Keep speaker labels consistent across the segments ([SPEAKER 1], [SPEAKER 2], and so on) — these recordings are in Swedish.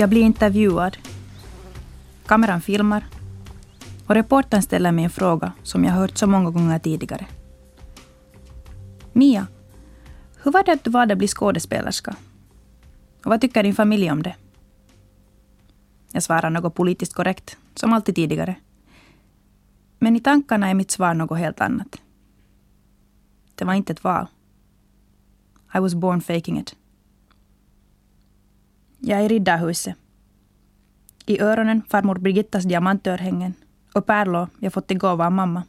[SPEAKER 1] Jag blir intervjuad. Kameran filmar och reportern ställer mig en fråga som jag hört så många gånger tidigare. Mia, hur var det att du valde att bli skådespelerska? Och vad tycker din familj om det? Jag svarar något politiskt korrekt, som alltid tidigare. Men i tankarna är mitt svar något helt annat. Det var inte ett val. I was born faking it. Jag är i Riddarhuset. I öronen farmor Birgittas diamantörhängen och pärlor jag fått i gåva av mamma.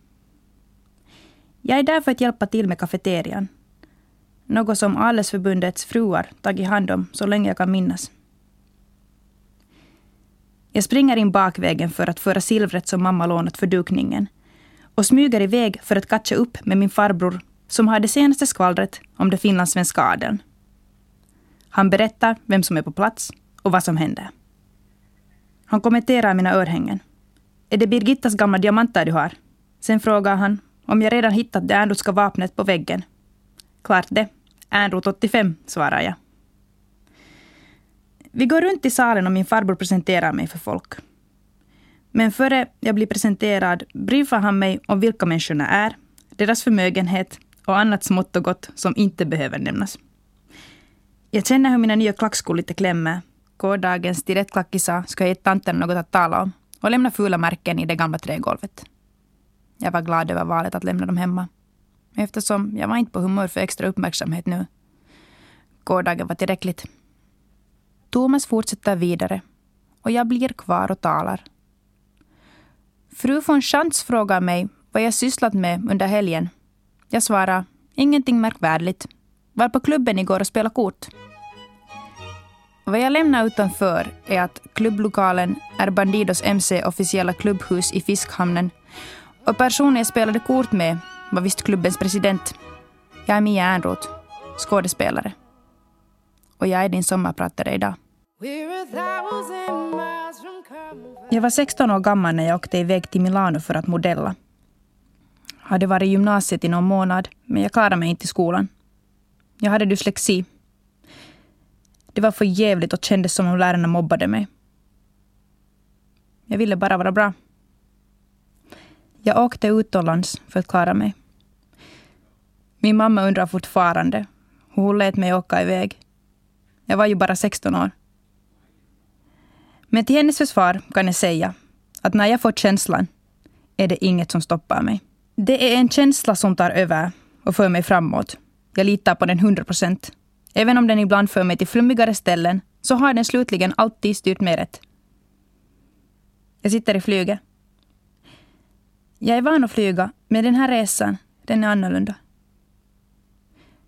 [SPEAKER 1] Jag är där för att hjälpa till med kafeterian. Något som Adelsförbundets fruar tagit hand om så länge jag kan minnas. Jag springer in bakvägen för att föra silvret som mamma lånat för dukningen och smyger iväg för att catcha upp med min farbror som har det senaste skvallret om det finlandssvenska adeln. Han berättar vem som är på plats och vad som händer. Han kommenterar mina örhängen. Är det Birgittas gamla diamanter du har? Sen frågar han om jag redan hittat det Ernrotska vapnet på väggen. Klart det. Ernrot 85, svarar jag. Vi går runt i salen och min farbror presenterar mig för folk. Men före jag blir presenterad briefar han mig om vilka människorna är, deras förmögenhet och annat smått och gott som inte behöver nämnas. Jag känner hur mina nya klackskor lite klämmer. Gårdagens stilettklackisar ska ge tanten något att tala om och lämna fula märken i det gamla trägolvet. Jag var glad över valet att lämna dem hemma. Eftersom jag var inte på humör för extra uppmärksamhet nu. Gårdagen var tillräckligt. Thomas fortsätter vidare och jag blir kvar och talar. Fru von Schantz frågar mig vad jag sysslat med under helgen. Jag svarar ingenting märkvärdigt. Var på klubben igår och spelade kort. Vad jag lämnar utanför är att klubblokalen är Bandidos MC officiella klubbhus i Fiskhamnen och personen jag spelade kort med var visst klubbens president. Jag är Mia Ernroth, skådespelare. Och jag är din sommarpratare idag. Jag var 16 år gammal när jag åkte iväg till Milano för att modella. Hade varit i gymnasiet i någon månad, men jag klarade mig inte i skolan. Jag hade dyslexi. Det var för jävligt och kändes som om lärarna mobbade mig. Jag ville bara vara bra. Jag åkte utomlands för att klara mig. Min mamma undrar fortfarande hur hon lät mig åka iväg. Jag var ju bara 16 år. Men till hennes försvar kan jag säga att när jag får känslan är det inget som stoppar mig. Det är en känsla som tar över och för mig framåt. Jag litar på den 100 procent. Även om den ibland för mig till flummigare ställen så har den slutligen alltid styrt mig rätt. Jag sitter i flyget. Jag är van att flyga, men den här resan, den är annorlunda.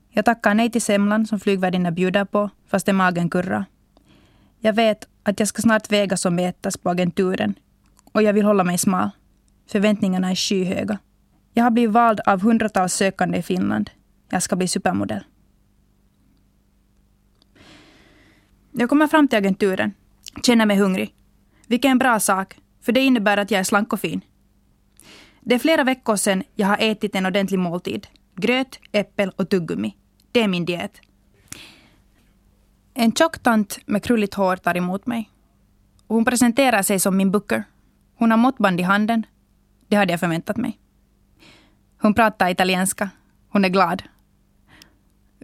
[SPEAKER 1] Jag tackar nej till semlan som flygvärdinnan bjuder på, fast det magen kurrar. Jag vet att jag ska snart vägas och mätas på agenturen och jag vill hålla mig smal. Förväntningarna är skyhöga. Jag har blivit vald av hundratals sökande i Finland. Jag ska bli supermodell. Jag kommer fram till agenturen, känner mig hungrig. Vilken bra sak, för det innebär att jag är slank och fin. Det är flera veckor sedan jag har ätit en ordentlig måltid. Gröt, äppel och tuggummi. Det är min diet. En tjock tant med krulligt hår tar emot mig. hon presenterar sig som min booker. Hon har måttband i handen. Det hade jag förväntat mig. Hon pratar italienska. Hon är glad.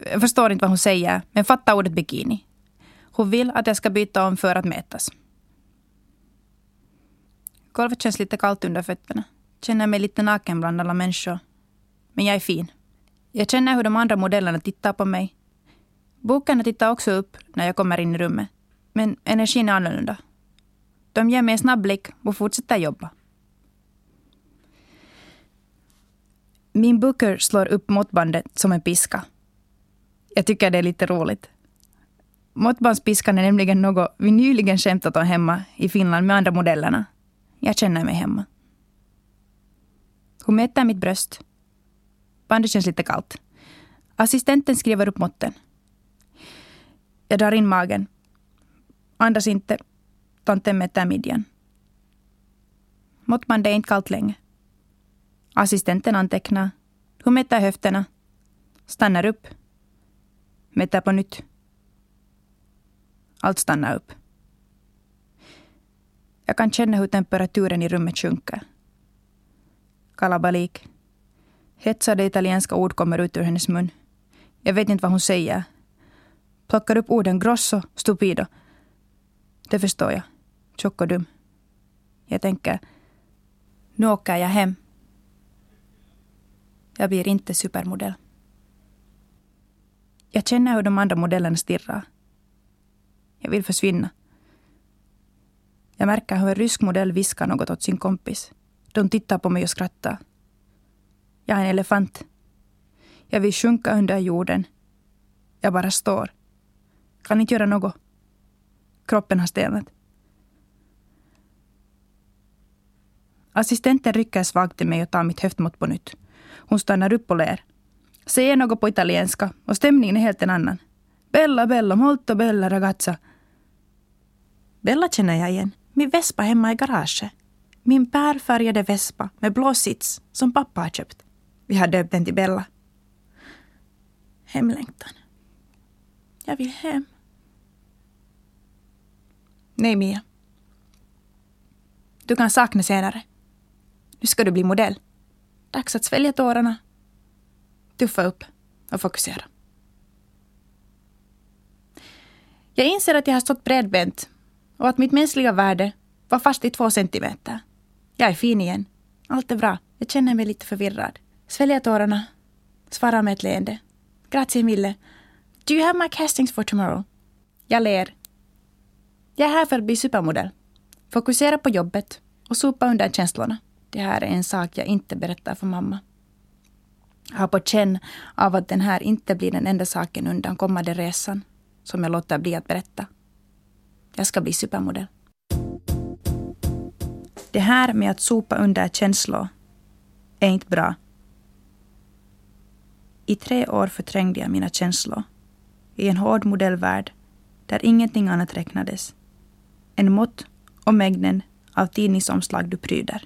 [SPEAKER 1] Jag förstår inte vad hon säger, men fatta ordet bikini. Hon vill att jag ska byta om för att mätas. Golvet känns lite kallt under fötterna. Känner mig lite naken bland alla människor. Men jag är fin. Jag känner hur de andra modellerna tittar på mig. Bokarna tittar också upp när jag kommer in i rummet. Men energin är annorlunda. De ger mig en snabb blick och fortsätter jobba. Min booker slår upp måttbandet som en piska. Jag tycker det är lite roligt. Måttbandspiskan är nämligen något vi nyligen skämtat om hemma i Finland med andra modellerna. Jag känner mig hemma. Hon mäter mitt bröst. Bandet känns lite kallt. Assistenten skriver upp måtten. Jag drar in magen. Andas inte. Tanten mäter midjan. Måttbandet är inte kallt länge. Assistenten antecknar. Hon mäter höfterna. Stannar upp. Mäter på nytt. Allt stannar upp. Jag kan känna hur temperaturen i rummet sjunker. Kalabalik. Hetsade italienska ord kommer ut ur hennes mun. Jag vet inte vad hon säger. Plockar upp orden grosso, stupido. Det förstår jag. Tjock och dum. Jag tänker, nu åker jag hem. Jag blir inte supermodell. Jag känner hur de andra modellerna stirrar. Jag vill försvinna. Jag märker hur en rysk modell viskar något åt sin kompis. De tittar på mig och skrattar. Jag är en elefant. Jag vill sjunka under jorden. Jag bara står. Kan inte göra något. Kroppen har stelnat. Assistenten rycker svagt till mig och tar mitt höftmått på nytt. Hon stannar upp och ler. Säger något på italienska och stämningen är helt en annan. Bella, bella, molto bella ragazza. Bella känner jag igen. Min vespa hemma i garaget. Min pärfärgade vespa med blå sits som pappa har köpt. Vi har döpt den till Bella. Hemlängtan. Jag vill hem. Nej, Mia. Du kan sakna senare. Nu ska du bli modell. Dags att svälja tårarna. Tuffa upp och fokusera. Jag inser att jag har stått bredbent och att mitt mänskliga värde var fast i två centimeter. Jag är fin igen. Allt är bra. Jag känner mig lite förvirrad. Sväljer tårarna. Svarar med ett leende. Grazie mille. Do you have my castings for tomorrow? Jag ler. Jag är här för att bli supermodell. Fokusera på jobbet och sopa undan känslorna. Det här är en sak jag inte berättar för mamma. Jag har på känn av att den här inte blir den enda saken undan kommande resan som jag låter bli att berätta. Jag ska bli supermodell. Det här med att sopa under känslor är inte bra. I tre år förträngde jag mina känslor i en hård modellvärld där ingenting annat räknades än mått och mängden av tidningsomslag du pryder.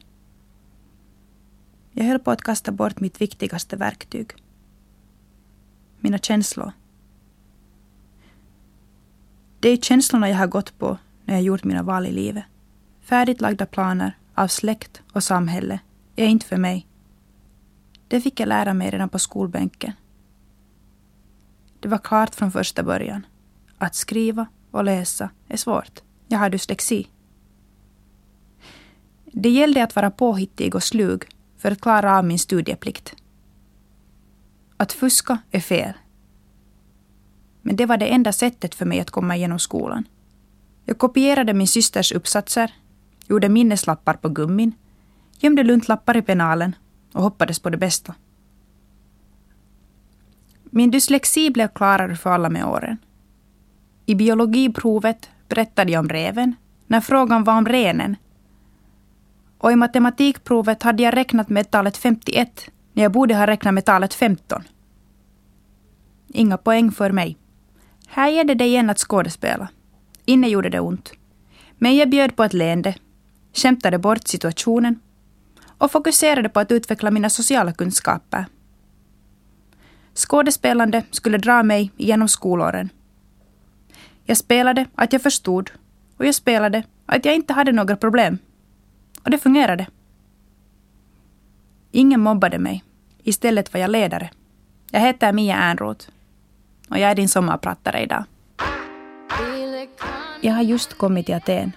[SPEAKER 1] Jag höll på att kasta bort mitt viktigaste verktyg. Mina känslor. Det är känslorna jag har gått på när jag gjort mina val i livet. Färdigt lagda planer av släkt och samhälle är inte för mig. Det fick jag lära mig redan på skolbänken. Det var klart från första början. Att skriva och läsa är svårt. Jag har dyslexi. Det gällde att vara påhittig och slug för att klara av min studieplikt. Att fuska är fel. Men det var det enda sättet för mig att komma igenom skolan. Jag kopierade min systers uppsatser, gjorde minneslappar på gummin, gömde luntlappar i penalen och hoppades på det bästa. Min dyslexi blev klarare för alla med åren. I biologiprovet berättade jag om reven när frågan var om renen. Och i matematikprovet hade jag räknat med talet 51 när jag borde ha räknat med talet 15. Inga poäng för mig. Här gällde det igen att skådespela. Inne gjorde det ont. Men jag bjöd på ett leende, skämtade bort situationen och fokuserade på att utveckla mina sociala kunskaper. Skådespelande skulle dra mig genom skolåren. Jag spelade att jag förstod och jag spelade att jag inte hade några problem. Och det fungerade. Ingen mobbade mig. Istället var jag ledare. Jag heter Mia Ernroth och jag är din sommarpratare idag. Jag har just kommit till Aten.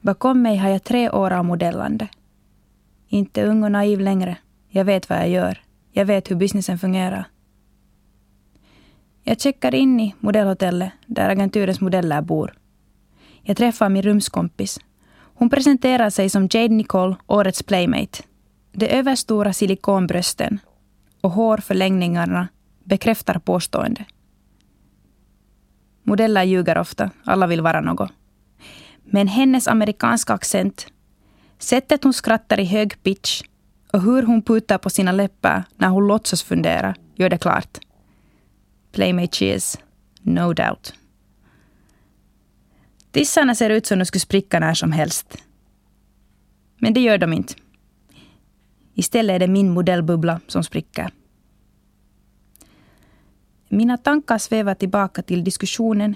[SPEAKER 1] Bakom mig har jag tre år av modellande. Inte ung och naiv längre. Jag vet vad jag gör. Jag vet hur businessen fungerar. Jag checkar in i modellhotellet där agenturens modeller bor. Jag träffar min rumskompis. Hon presenterar sig som Jade Nicole, årets playmate. De överstora silikonbrösten och hårförlängningarna bekräftar påståendet. Modeller ljuger ofta, alla vill vara något. Men hennes amerikanska accent, sättet hon skrattar i hög pitch och hur hon putar på sina läppar när hon låtsas fundera gör det klart. Playmate she is, no doubt. Tissarna ser ut som de skulle spricka när som helst. Men det gör de inte. Istället är det min modellbubbla som spricker. Mina tankar svävar tillbaka till diskussionen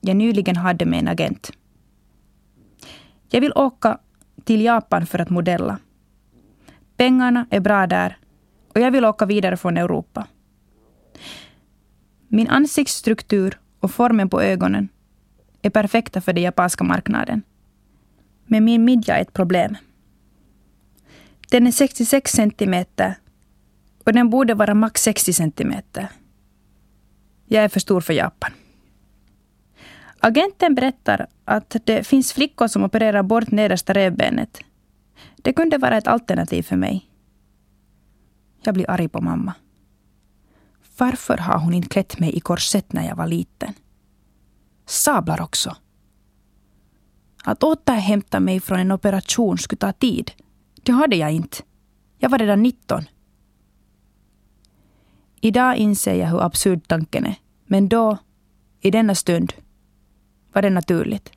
[SPEAKER 1] jag nyligen hade med en agent. Jag vill åka till Japan för att modella. Pengarna är bra där och jag vill åka vidare från Europa. Min ansiktsstruktur och formen på ögonen är perfekta för den japanska marknaden. Men min midja är ett problem. Den är 66 centimeter och den borde vara max 60 centimeter. Jag är för stor för Japan. Agenten berättar att det finns flickor som opererar bort nedersta revbenet. Det kunde vara ett alternativ för mig. Jag blir arg på mamma. Varför har hon inte klätt mig i korsett när jag var liten? Sablar också. Att återhämta mig från en operation skulle ta tid. Det hade jag inte. Jag var redan 19. Idag inser jag hur absurd tanken är. Men då, i denna stund, var det naturligt.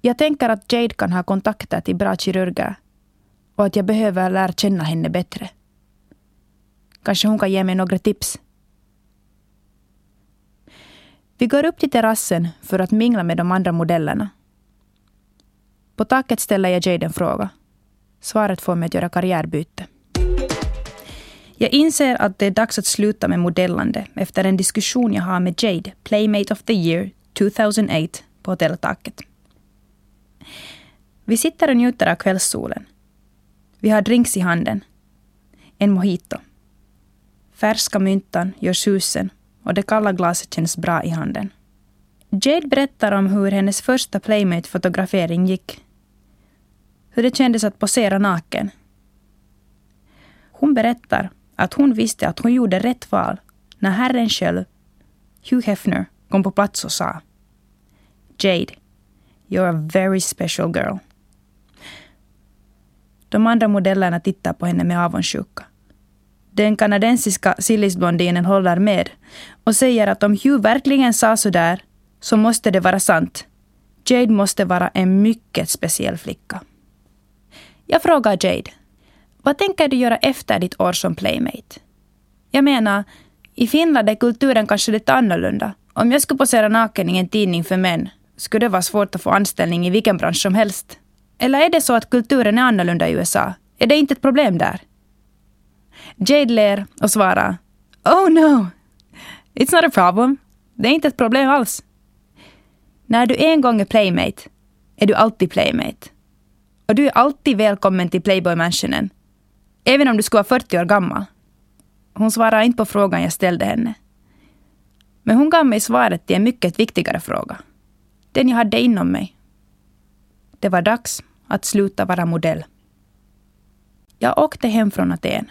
[SPEAKER 1] Jag tänker att Jade kan ha kontakter till bra kirurger och att jag behöver lära känna henne bättre. Kanske hon kan ge mig några tips. Vi går upp till terrassen för att mingla med de andra modellerna. På taket ställer jag Jade en fråga. Svaret får mig att göra karriärbyte. Jag inser att det är dags att sluta med modellande efter en diskussion jag har med Jade, Playmate of the year 2008, på hotelltaket. Vi sitter och njuter av kvällssolen. Vi har drinks i handen. En mojito. Färska myntan gör susen och det kalla glaset känns bra i handen. Jade berättar om hur hennes första Playmate-fotografering gick. Hur det kändes att posera naken. Hon berättar att hon visste att hon gjorde rätt val när Herren själv, Hugh Hefner, kom på plats och sa Jade, you're a very special girl. De andra modellerna tittar på henne med avundsjuka. Den kanadensiska sillisblondinen håller med och säger att om Hugh verkligen sa så där så måste det vara sant. Jade måste vara en mycket speciell flicka. Jag frågar Jade, vad tänker du göra efter ditt år som playmate? Jag menar, i Finland är kulturen kanske lite annorlunda. Om jag skulle posera naken i en tidning för män skulle det vara svårt att få anställning i vilken bransch som helst. Eller är det så att kulturen är annorlunda i USA? Är det inte ett problem där? Jade ler och svarar Oh no! It's not a problem. Det är inte ett problem alls. När du en gång är playmate är du alltid playmate. Och du är alltid välkommen till Playboy-mansionen. Även om du skulle vara 40 år gammal. Hon svarade inte på frågan jag ställde henne. Men hon gav mig svaret till en mycket viktigare fråga. Den jag hade inom mig. Det var dags att sluta vara modell. Jag åkte hem från Aten.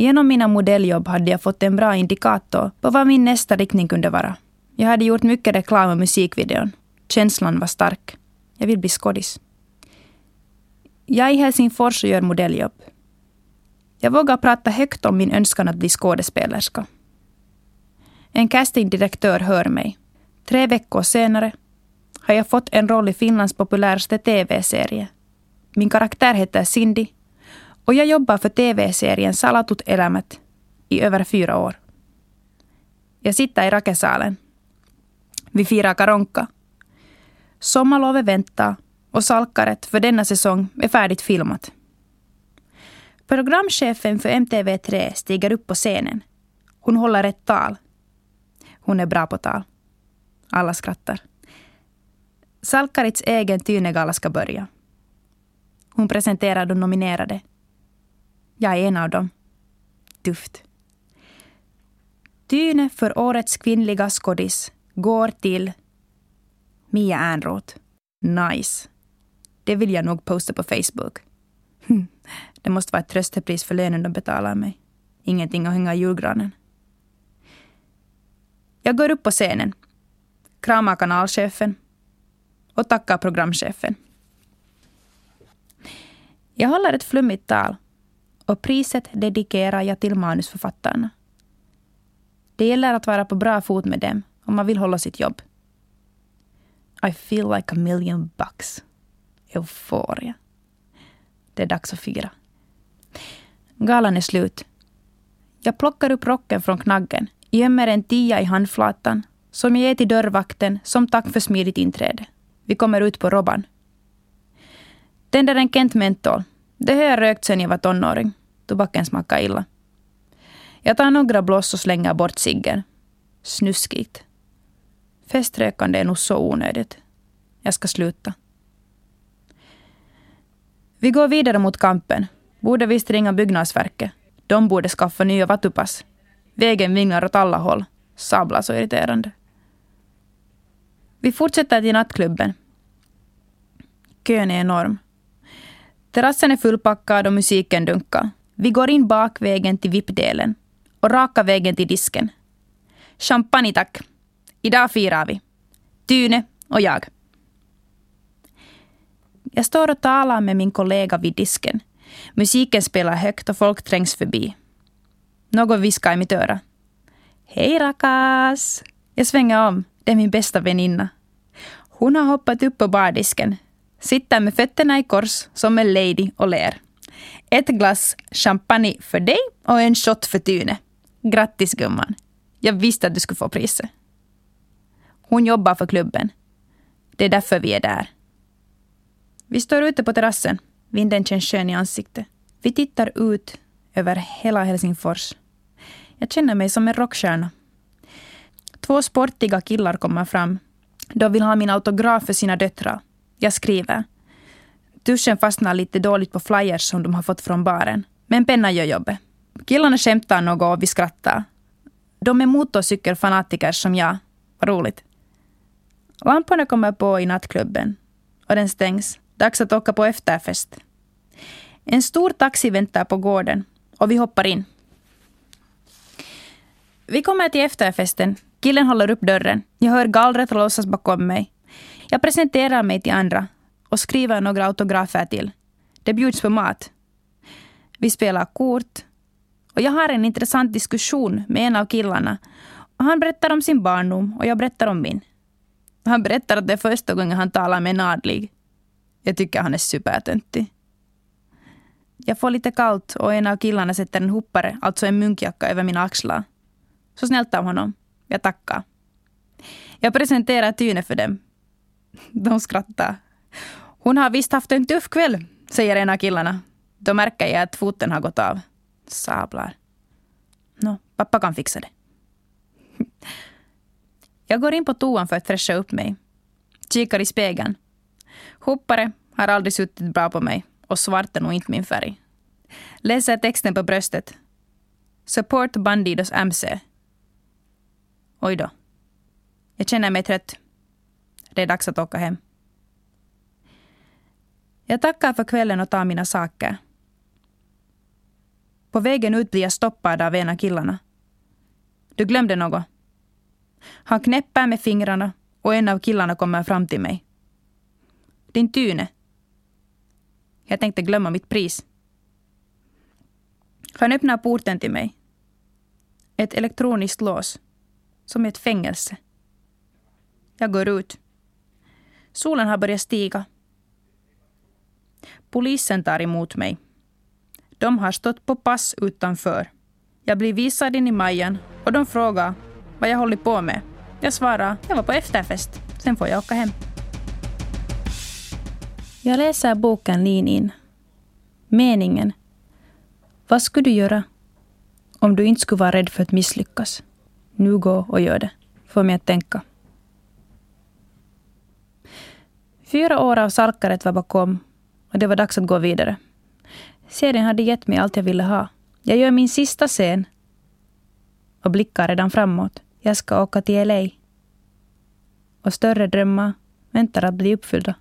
[SPEAKER 1] Genom mina modelljobb hade jag fått en bra indikator på vad min nästa riktning kunde vara. Jag hade gjort mycket reklam och musikvideon. Känslan var stark. Jag vill bli skådis. Jag är i Helsingfors och gör modelljobb. Jag vågar prata högt om min önskan att bli skådespelerska. En castingdirektör hör mig. Tre veckor senare har jag fått en roll i Finlands populäraste tv-serie. Min karaktär heter Cindy och jag jobbar för tv-serien Salatut elämät i över fyra år. Jag sitter i Rakesalen. Vi firar karonka. Sommarlovet väntar och Salkaret för denna säsong är färdigt filmat. Programchefen för MTV3 stiger upp på scenen. Hon håller ett tal. Hon är bra på tal. Alla skrattar. Salkarits egen Tynegala ska börja. Hon presenterar de nominerade. Jag är en av dem. Tufft. Tyne för årets kvinnliga skådis går till Mia Ernroth. Nice. Det vill jag nog posta på Facebook. Hm. Det måste vara ett tröstepris för lönen de betalar mig. Ingenting att hänga i julgranen. Jag går upp på scenen, kramar kanalchefen och tackar programchefen. Jag håller ett flummigt tal och priset dedikerar jag till manusförfattarna. Det gäller att vara på bra fot med dem om man vill hålla sitt jobb. I feel like a million bucks. Euforia. Det är dags att fira. Galan är slut. Jag plockar upp rocken från knaggen, gömmer en tia i handflatan som jag ger till dörrvakten som tack för smidigt inträde. Vi kommer ut på Robban. Tänder en Kent mentol. Det har jag rökt sedan jag var tonåring. Tobaken smakar illa. Jag tar några blås och slänger bort ciggen. Snuskigt. Feströkande är nog så onödigt. Jag ska sluta. Vi går vidare mot kampen. Borde visst ringa Byggnadsverket. De borde skaffa nya vattupass. Vägen vinglar åt alla håll. Sabla så irriterande. Vi fortsätter till nattklubben. Kön är enorm. Terrassen är fullpackad och musiken dunkar. Vi går in bakvägen till VIP-delen och raka vägen till disken. Champagne tack. Idag firar vi. Tyne och jag. Jag står och talar med min kollega vid disken. Musiken spelar högt och folk trängs förbi. Någon viskar i mitt öra. Hej rakas! Jag svänger om. Det är min bästa väninna. Hon har hoppat upp på bardisken. Sitter med fötterna i kors som en lady och ler. Ett glas champagne för dig och en shot för Tyne. Grattis gumman. Jag visste att du skulle få priset. Hon jobbar för klubben. Det är därför vi är där. Vi står ute på terrassen. Vinden känns skön i ansiktet. Vi tittar ut över hela Helsingfors. Jag känner mig som en rockstjärna. Två sportiga killar kommer fram. De vill ha min autograf för sina döttrar. Jag skriver. Tuschen fastnar lite dåligt på flyers som de har fått från baren. Men pennan gör jobbet. Killarna skämtar något och vi skrattar. De är motorcykelfanatiker som jag. Vad roligt. Lamporna kommer på i nattklubben och den stängs. Dags att åka på efterfest. En stor taxi väntar på gården och vi hoppar in. Vi kommer till efterfesten. Killen håller upp dörren. Jag hör gallret låsas bakom mig. Jag presenterar mig till andra och skriver några autografer till. Det bjuds på mat. Vi spelar kort och jag har en intressant diskussion med en av killarna. Och han berättar om sin barndom och jag berättar om min. Han berättar att det är första gången han talar med en adlig. Jag tycker han är supertöntig. Jag får lite kallt och en av killarna sätter en hoppare, alltså en munkjacka, över mina axlar. Så snällt av honom. Jag tackar. Jag presenterar Tyne för dem. De skrattar. Hon har visst haft en tuff kväll, säger en av killarna. Då märker jag att foten har gått av. Sablar. Nå, pappa kan fixa det. Jag går in på toan för att fräscha upp mig. Kikar i spegeln. Hoppare har aldrig suttit bra på mig och svart är nog inte min färg. Läser texten på bröstet. Support Bandidos MC. Oj då. Jag känner mig trött. Det är dags att åka hem. Jag tackar för kvällen och tar mina saker. På vägen ut blir jag stoppad av en av killarna. Du glömde något. Han knäpper med fingrarna och en av killarna kommer fram till mig. Din Tyne. Jag tänkte glömma mitt pris. Han öppnar porten till mig. Ett elektroniskt lås. Som ett fängelse. Jag går ut. Solen har börjat stiga. Polisen tar emot mig. De har stått på pass utanför. Jag blir visad in i Majen och de frågar vad jag håller på med. Jag svarar, jag var på efterfest. Sen får jag åka hem. Jag läser boken Lean in. Meningen. Vad skulle du göra om du inte skulle vara rädd för att misslyckas? Nu gå och gör det. Får mig att tänka. Fyra år av salkaret var bakom och det var dags att gå vidare. Serien hade gett mig allt jag ville ha. Jag gör min sista scen och blickar redan framåt. Jag ska åka till LA. Och större drömmar väntar att bli uppfyllda.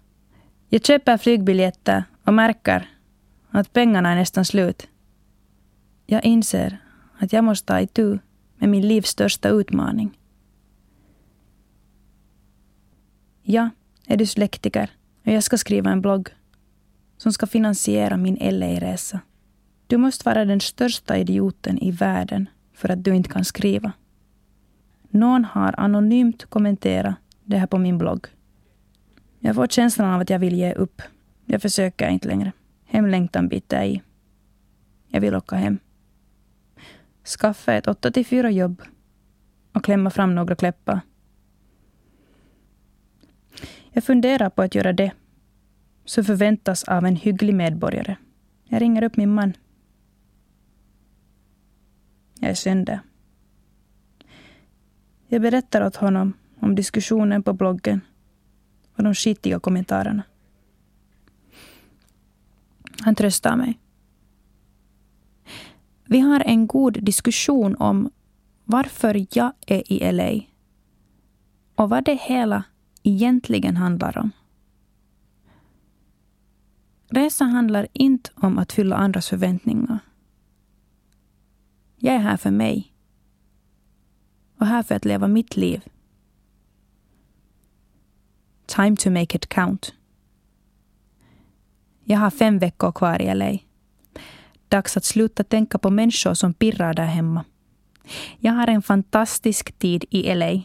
[SPEAKER 1] Jag köper flygbiljetter och märker att pengarna är nästan slut. Jag inser att jag måste ta itu med min livs största utmaning. Jag är dyslektiker och jag ska skriva en blogg som ska finansiera min LA-resa. Du måste vara den största idioten i världen för att du inte kan skriva. Någon har anonymt kommenterat det här på min blogg. Jag får känslan av att jag vill ge upp. Jag försöker inte längre. Hemlängtan biter i. Jag vill åka hem. Skaffa ett 8 till 4 jobb och klämma fram några kläppar. Jag funderar på att göra det. Så förväntas av en hygglig medborgare. Jag ringer upp min man. Jag är sönder. Jag berättar åt honom om diskussionen på bloggen och de skitiga kommentarerna. Han tröstar mig. Vi har en god diskussion om varför jag är i LA och vad det hela egentligen handlar om. Resan handlar inte om att fylla andras förväntningar. Jag är här för mig. Och här för att leva mitt liv. Time to make it count. Jag har fem veckor kvar i LA. Dags att sluta tänka på människor som pirrar där hemma. Jag har en fantastisk tid i LA.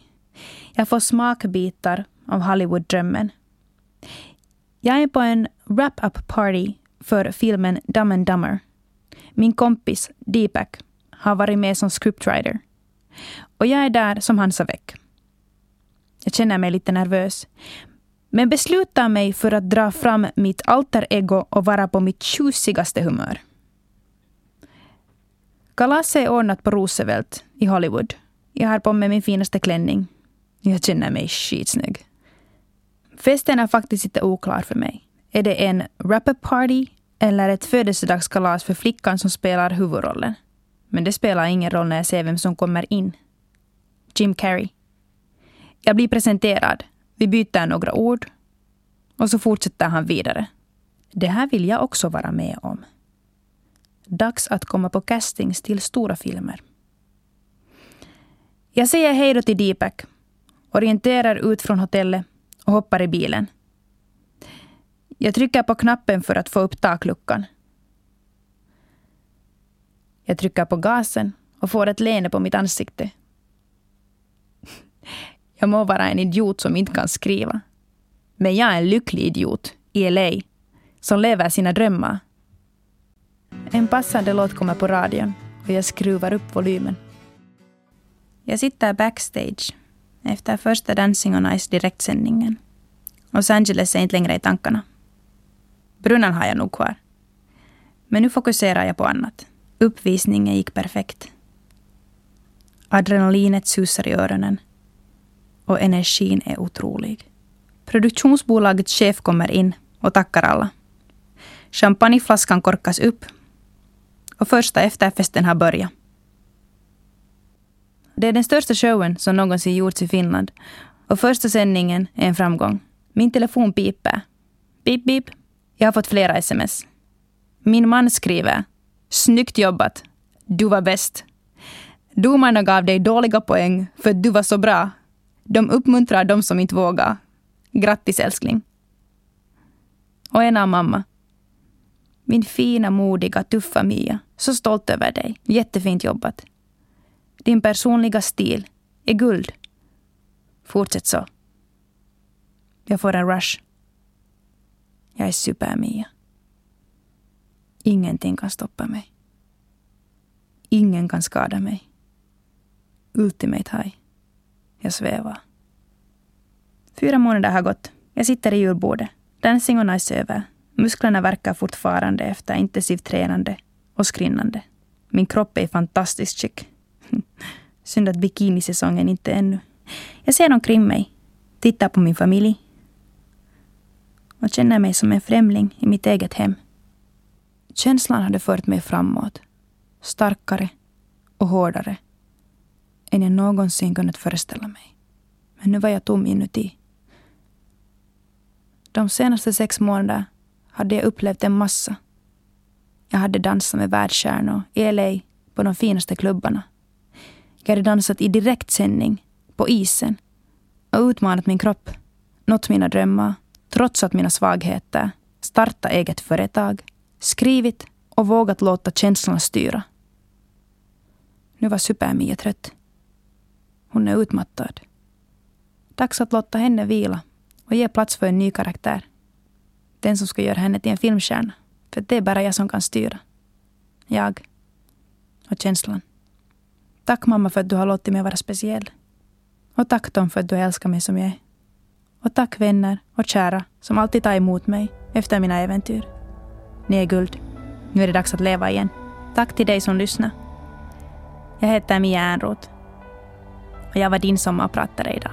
[SPEAKER 1] Jag får smakbitar av Hollywood-drömmen. Jag är på en wrap-up party för filmen Dumb and Dumber. Min kompis Deepak har varit med som scriptwriter. Och jag är där som Hansa Väck. Jag känner mig lite nervös. Men beslutar mig för att dra fram mitt alter ego och vara på mitt tjusigaste humör. Kalaset är ordnat på Roosevelt i Hollywood. Jag har på mig min finaste klänning. Jag känner mig skitsnygg. Festen är faktiskt inte oklar för mig. Är det en rapper party eller ett födelsedagskalas för flickan som spelar huvudrollen? Men det spelar ingen roll när jag ser vem som kommer in. Jim Carrey. Jag blir presenterad. Vi byter några ord. Och så fortsätter han vidare. Det här vill jag också vara med om. Dags att komma på castings till stora filmer. Jag säger hej då till Deepak, orienterar ut från hotellet och hoppar i bilen. Jag trycker på knappen för att få upp takluckan. Jag trycker på gasen och får ett leende på mitt ansikte. Jag må vara en idiot som inte kan skriva. Men jag är en lycklig idiot i LA som lever sina drömmar. En passande låt kommer på radion och jag skruvar upp volymen. Jag sitter backstage efter första Dancing on Ice direktsändningen. Los Angeles är inte längre i tankarna. Brunnen har jag nog kvar. Men nu fokuserar jag på annat. Uppvisningen gick perfekt. Adrenalinet susar i öronen. Och energin är otrolig. Produktionsbolagets chef kommer in och tackar alla. Champagneflaskan korkas upp och första efterfesten har börjat. Det är den största showen som någonsin gjorts i Finland och första sändningen är en framgång. Min telefon piper. Pip, pip. Jag har fått flera sms. Min man skriver Snyggt jobbat. Du var bäst. Domarna gav dig dåliga poäng för att du var så bra. De uppmuntrar de som inte vågar. Grattis älskling. Och en av mamma. Min fina, modiga, tuffa Mia. Så stolt över dig. Jättefint jobbat. Din personliga stil är guld. Fortsätt så. Jag får en rush. Jag är super-Mia. Ingenting kan stoppa mig. Ingen kan skada mig. Ultimate high. Jag svävar. Fyra månader har gått. Jag sitter i julbordet. Dancing on ice över. Musklerna verkar fortfarande efter intensivt tränande och skrinnande. Min kropp är i fantastiskt skick. Synd att bikinisäsongen inte ännu. Jag ser omkring mig, tittar på min familj och känner mig som en främling i mitt eget hem. Känslan hade fört mig framåt, starkare och hårdare än jag någonsin kunnat föreställa mig. Men nu var jag tom inuti. De senaste sex månaderna hade jag upplevt en massa. Jag hade dansat med världsstjärnor i LA på de finaste klubbarna. Jag hade dansat i direktsändning, på isen och utmanat min kropp, nått mina drömmar, trotsat mina svagheter, startat eget företag, skrivit och vågat låta känslorna styra. Nu var Super-Mia trött. Hon är utmattad. Dags att låta henne vila och ge plats för en ny karaktär. Den som ska göra henne till en filmstjärna. För det är bara jag som kan styra. Jag. Och känslan. Tack mamma för att du har låtit mig vara speciell. Och tack Tom för att du älskar mig som jag är. Och tack vänner och kära som alltid tar emot mig efter mina äventyr. Ni är guld. Nu är det dags att leva igen. Tack till dig som lyssnar. Jag heter Mia Ernroth. Och jag var din sommarpratare idag.